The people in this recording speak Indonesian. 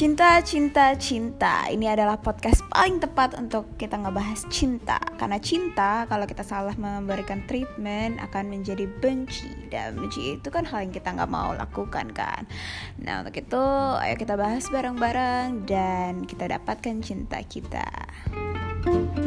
Cinta, cinta, cinta. Ini adalah podcast paling tepat untuk kita ngebahas cinta. Karena cinta, kalau kita salah memberikan treatment, akan menjadi benci. Dan benci itu kan hal yang kita nggak mau lakukan kan. Nah untuk itu, ayo kita bahas bareng-bareng dan kita dapatkan cinta kita. thank you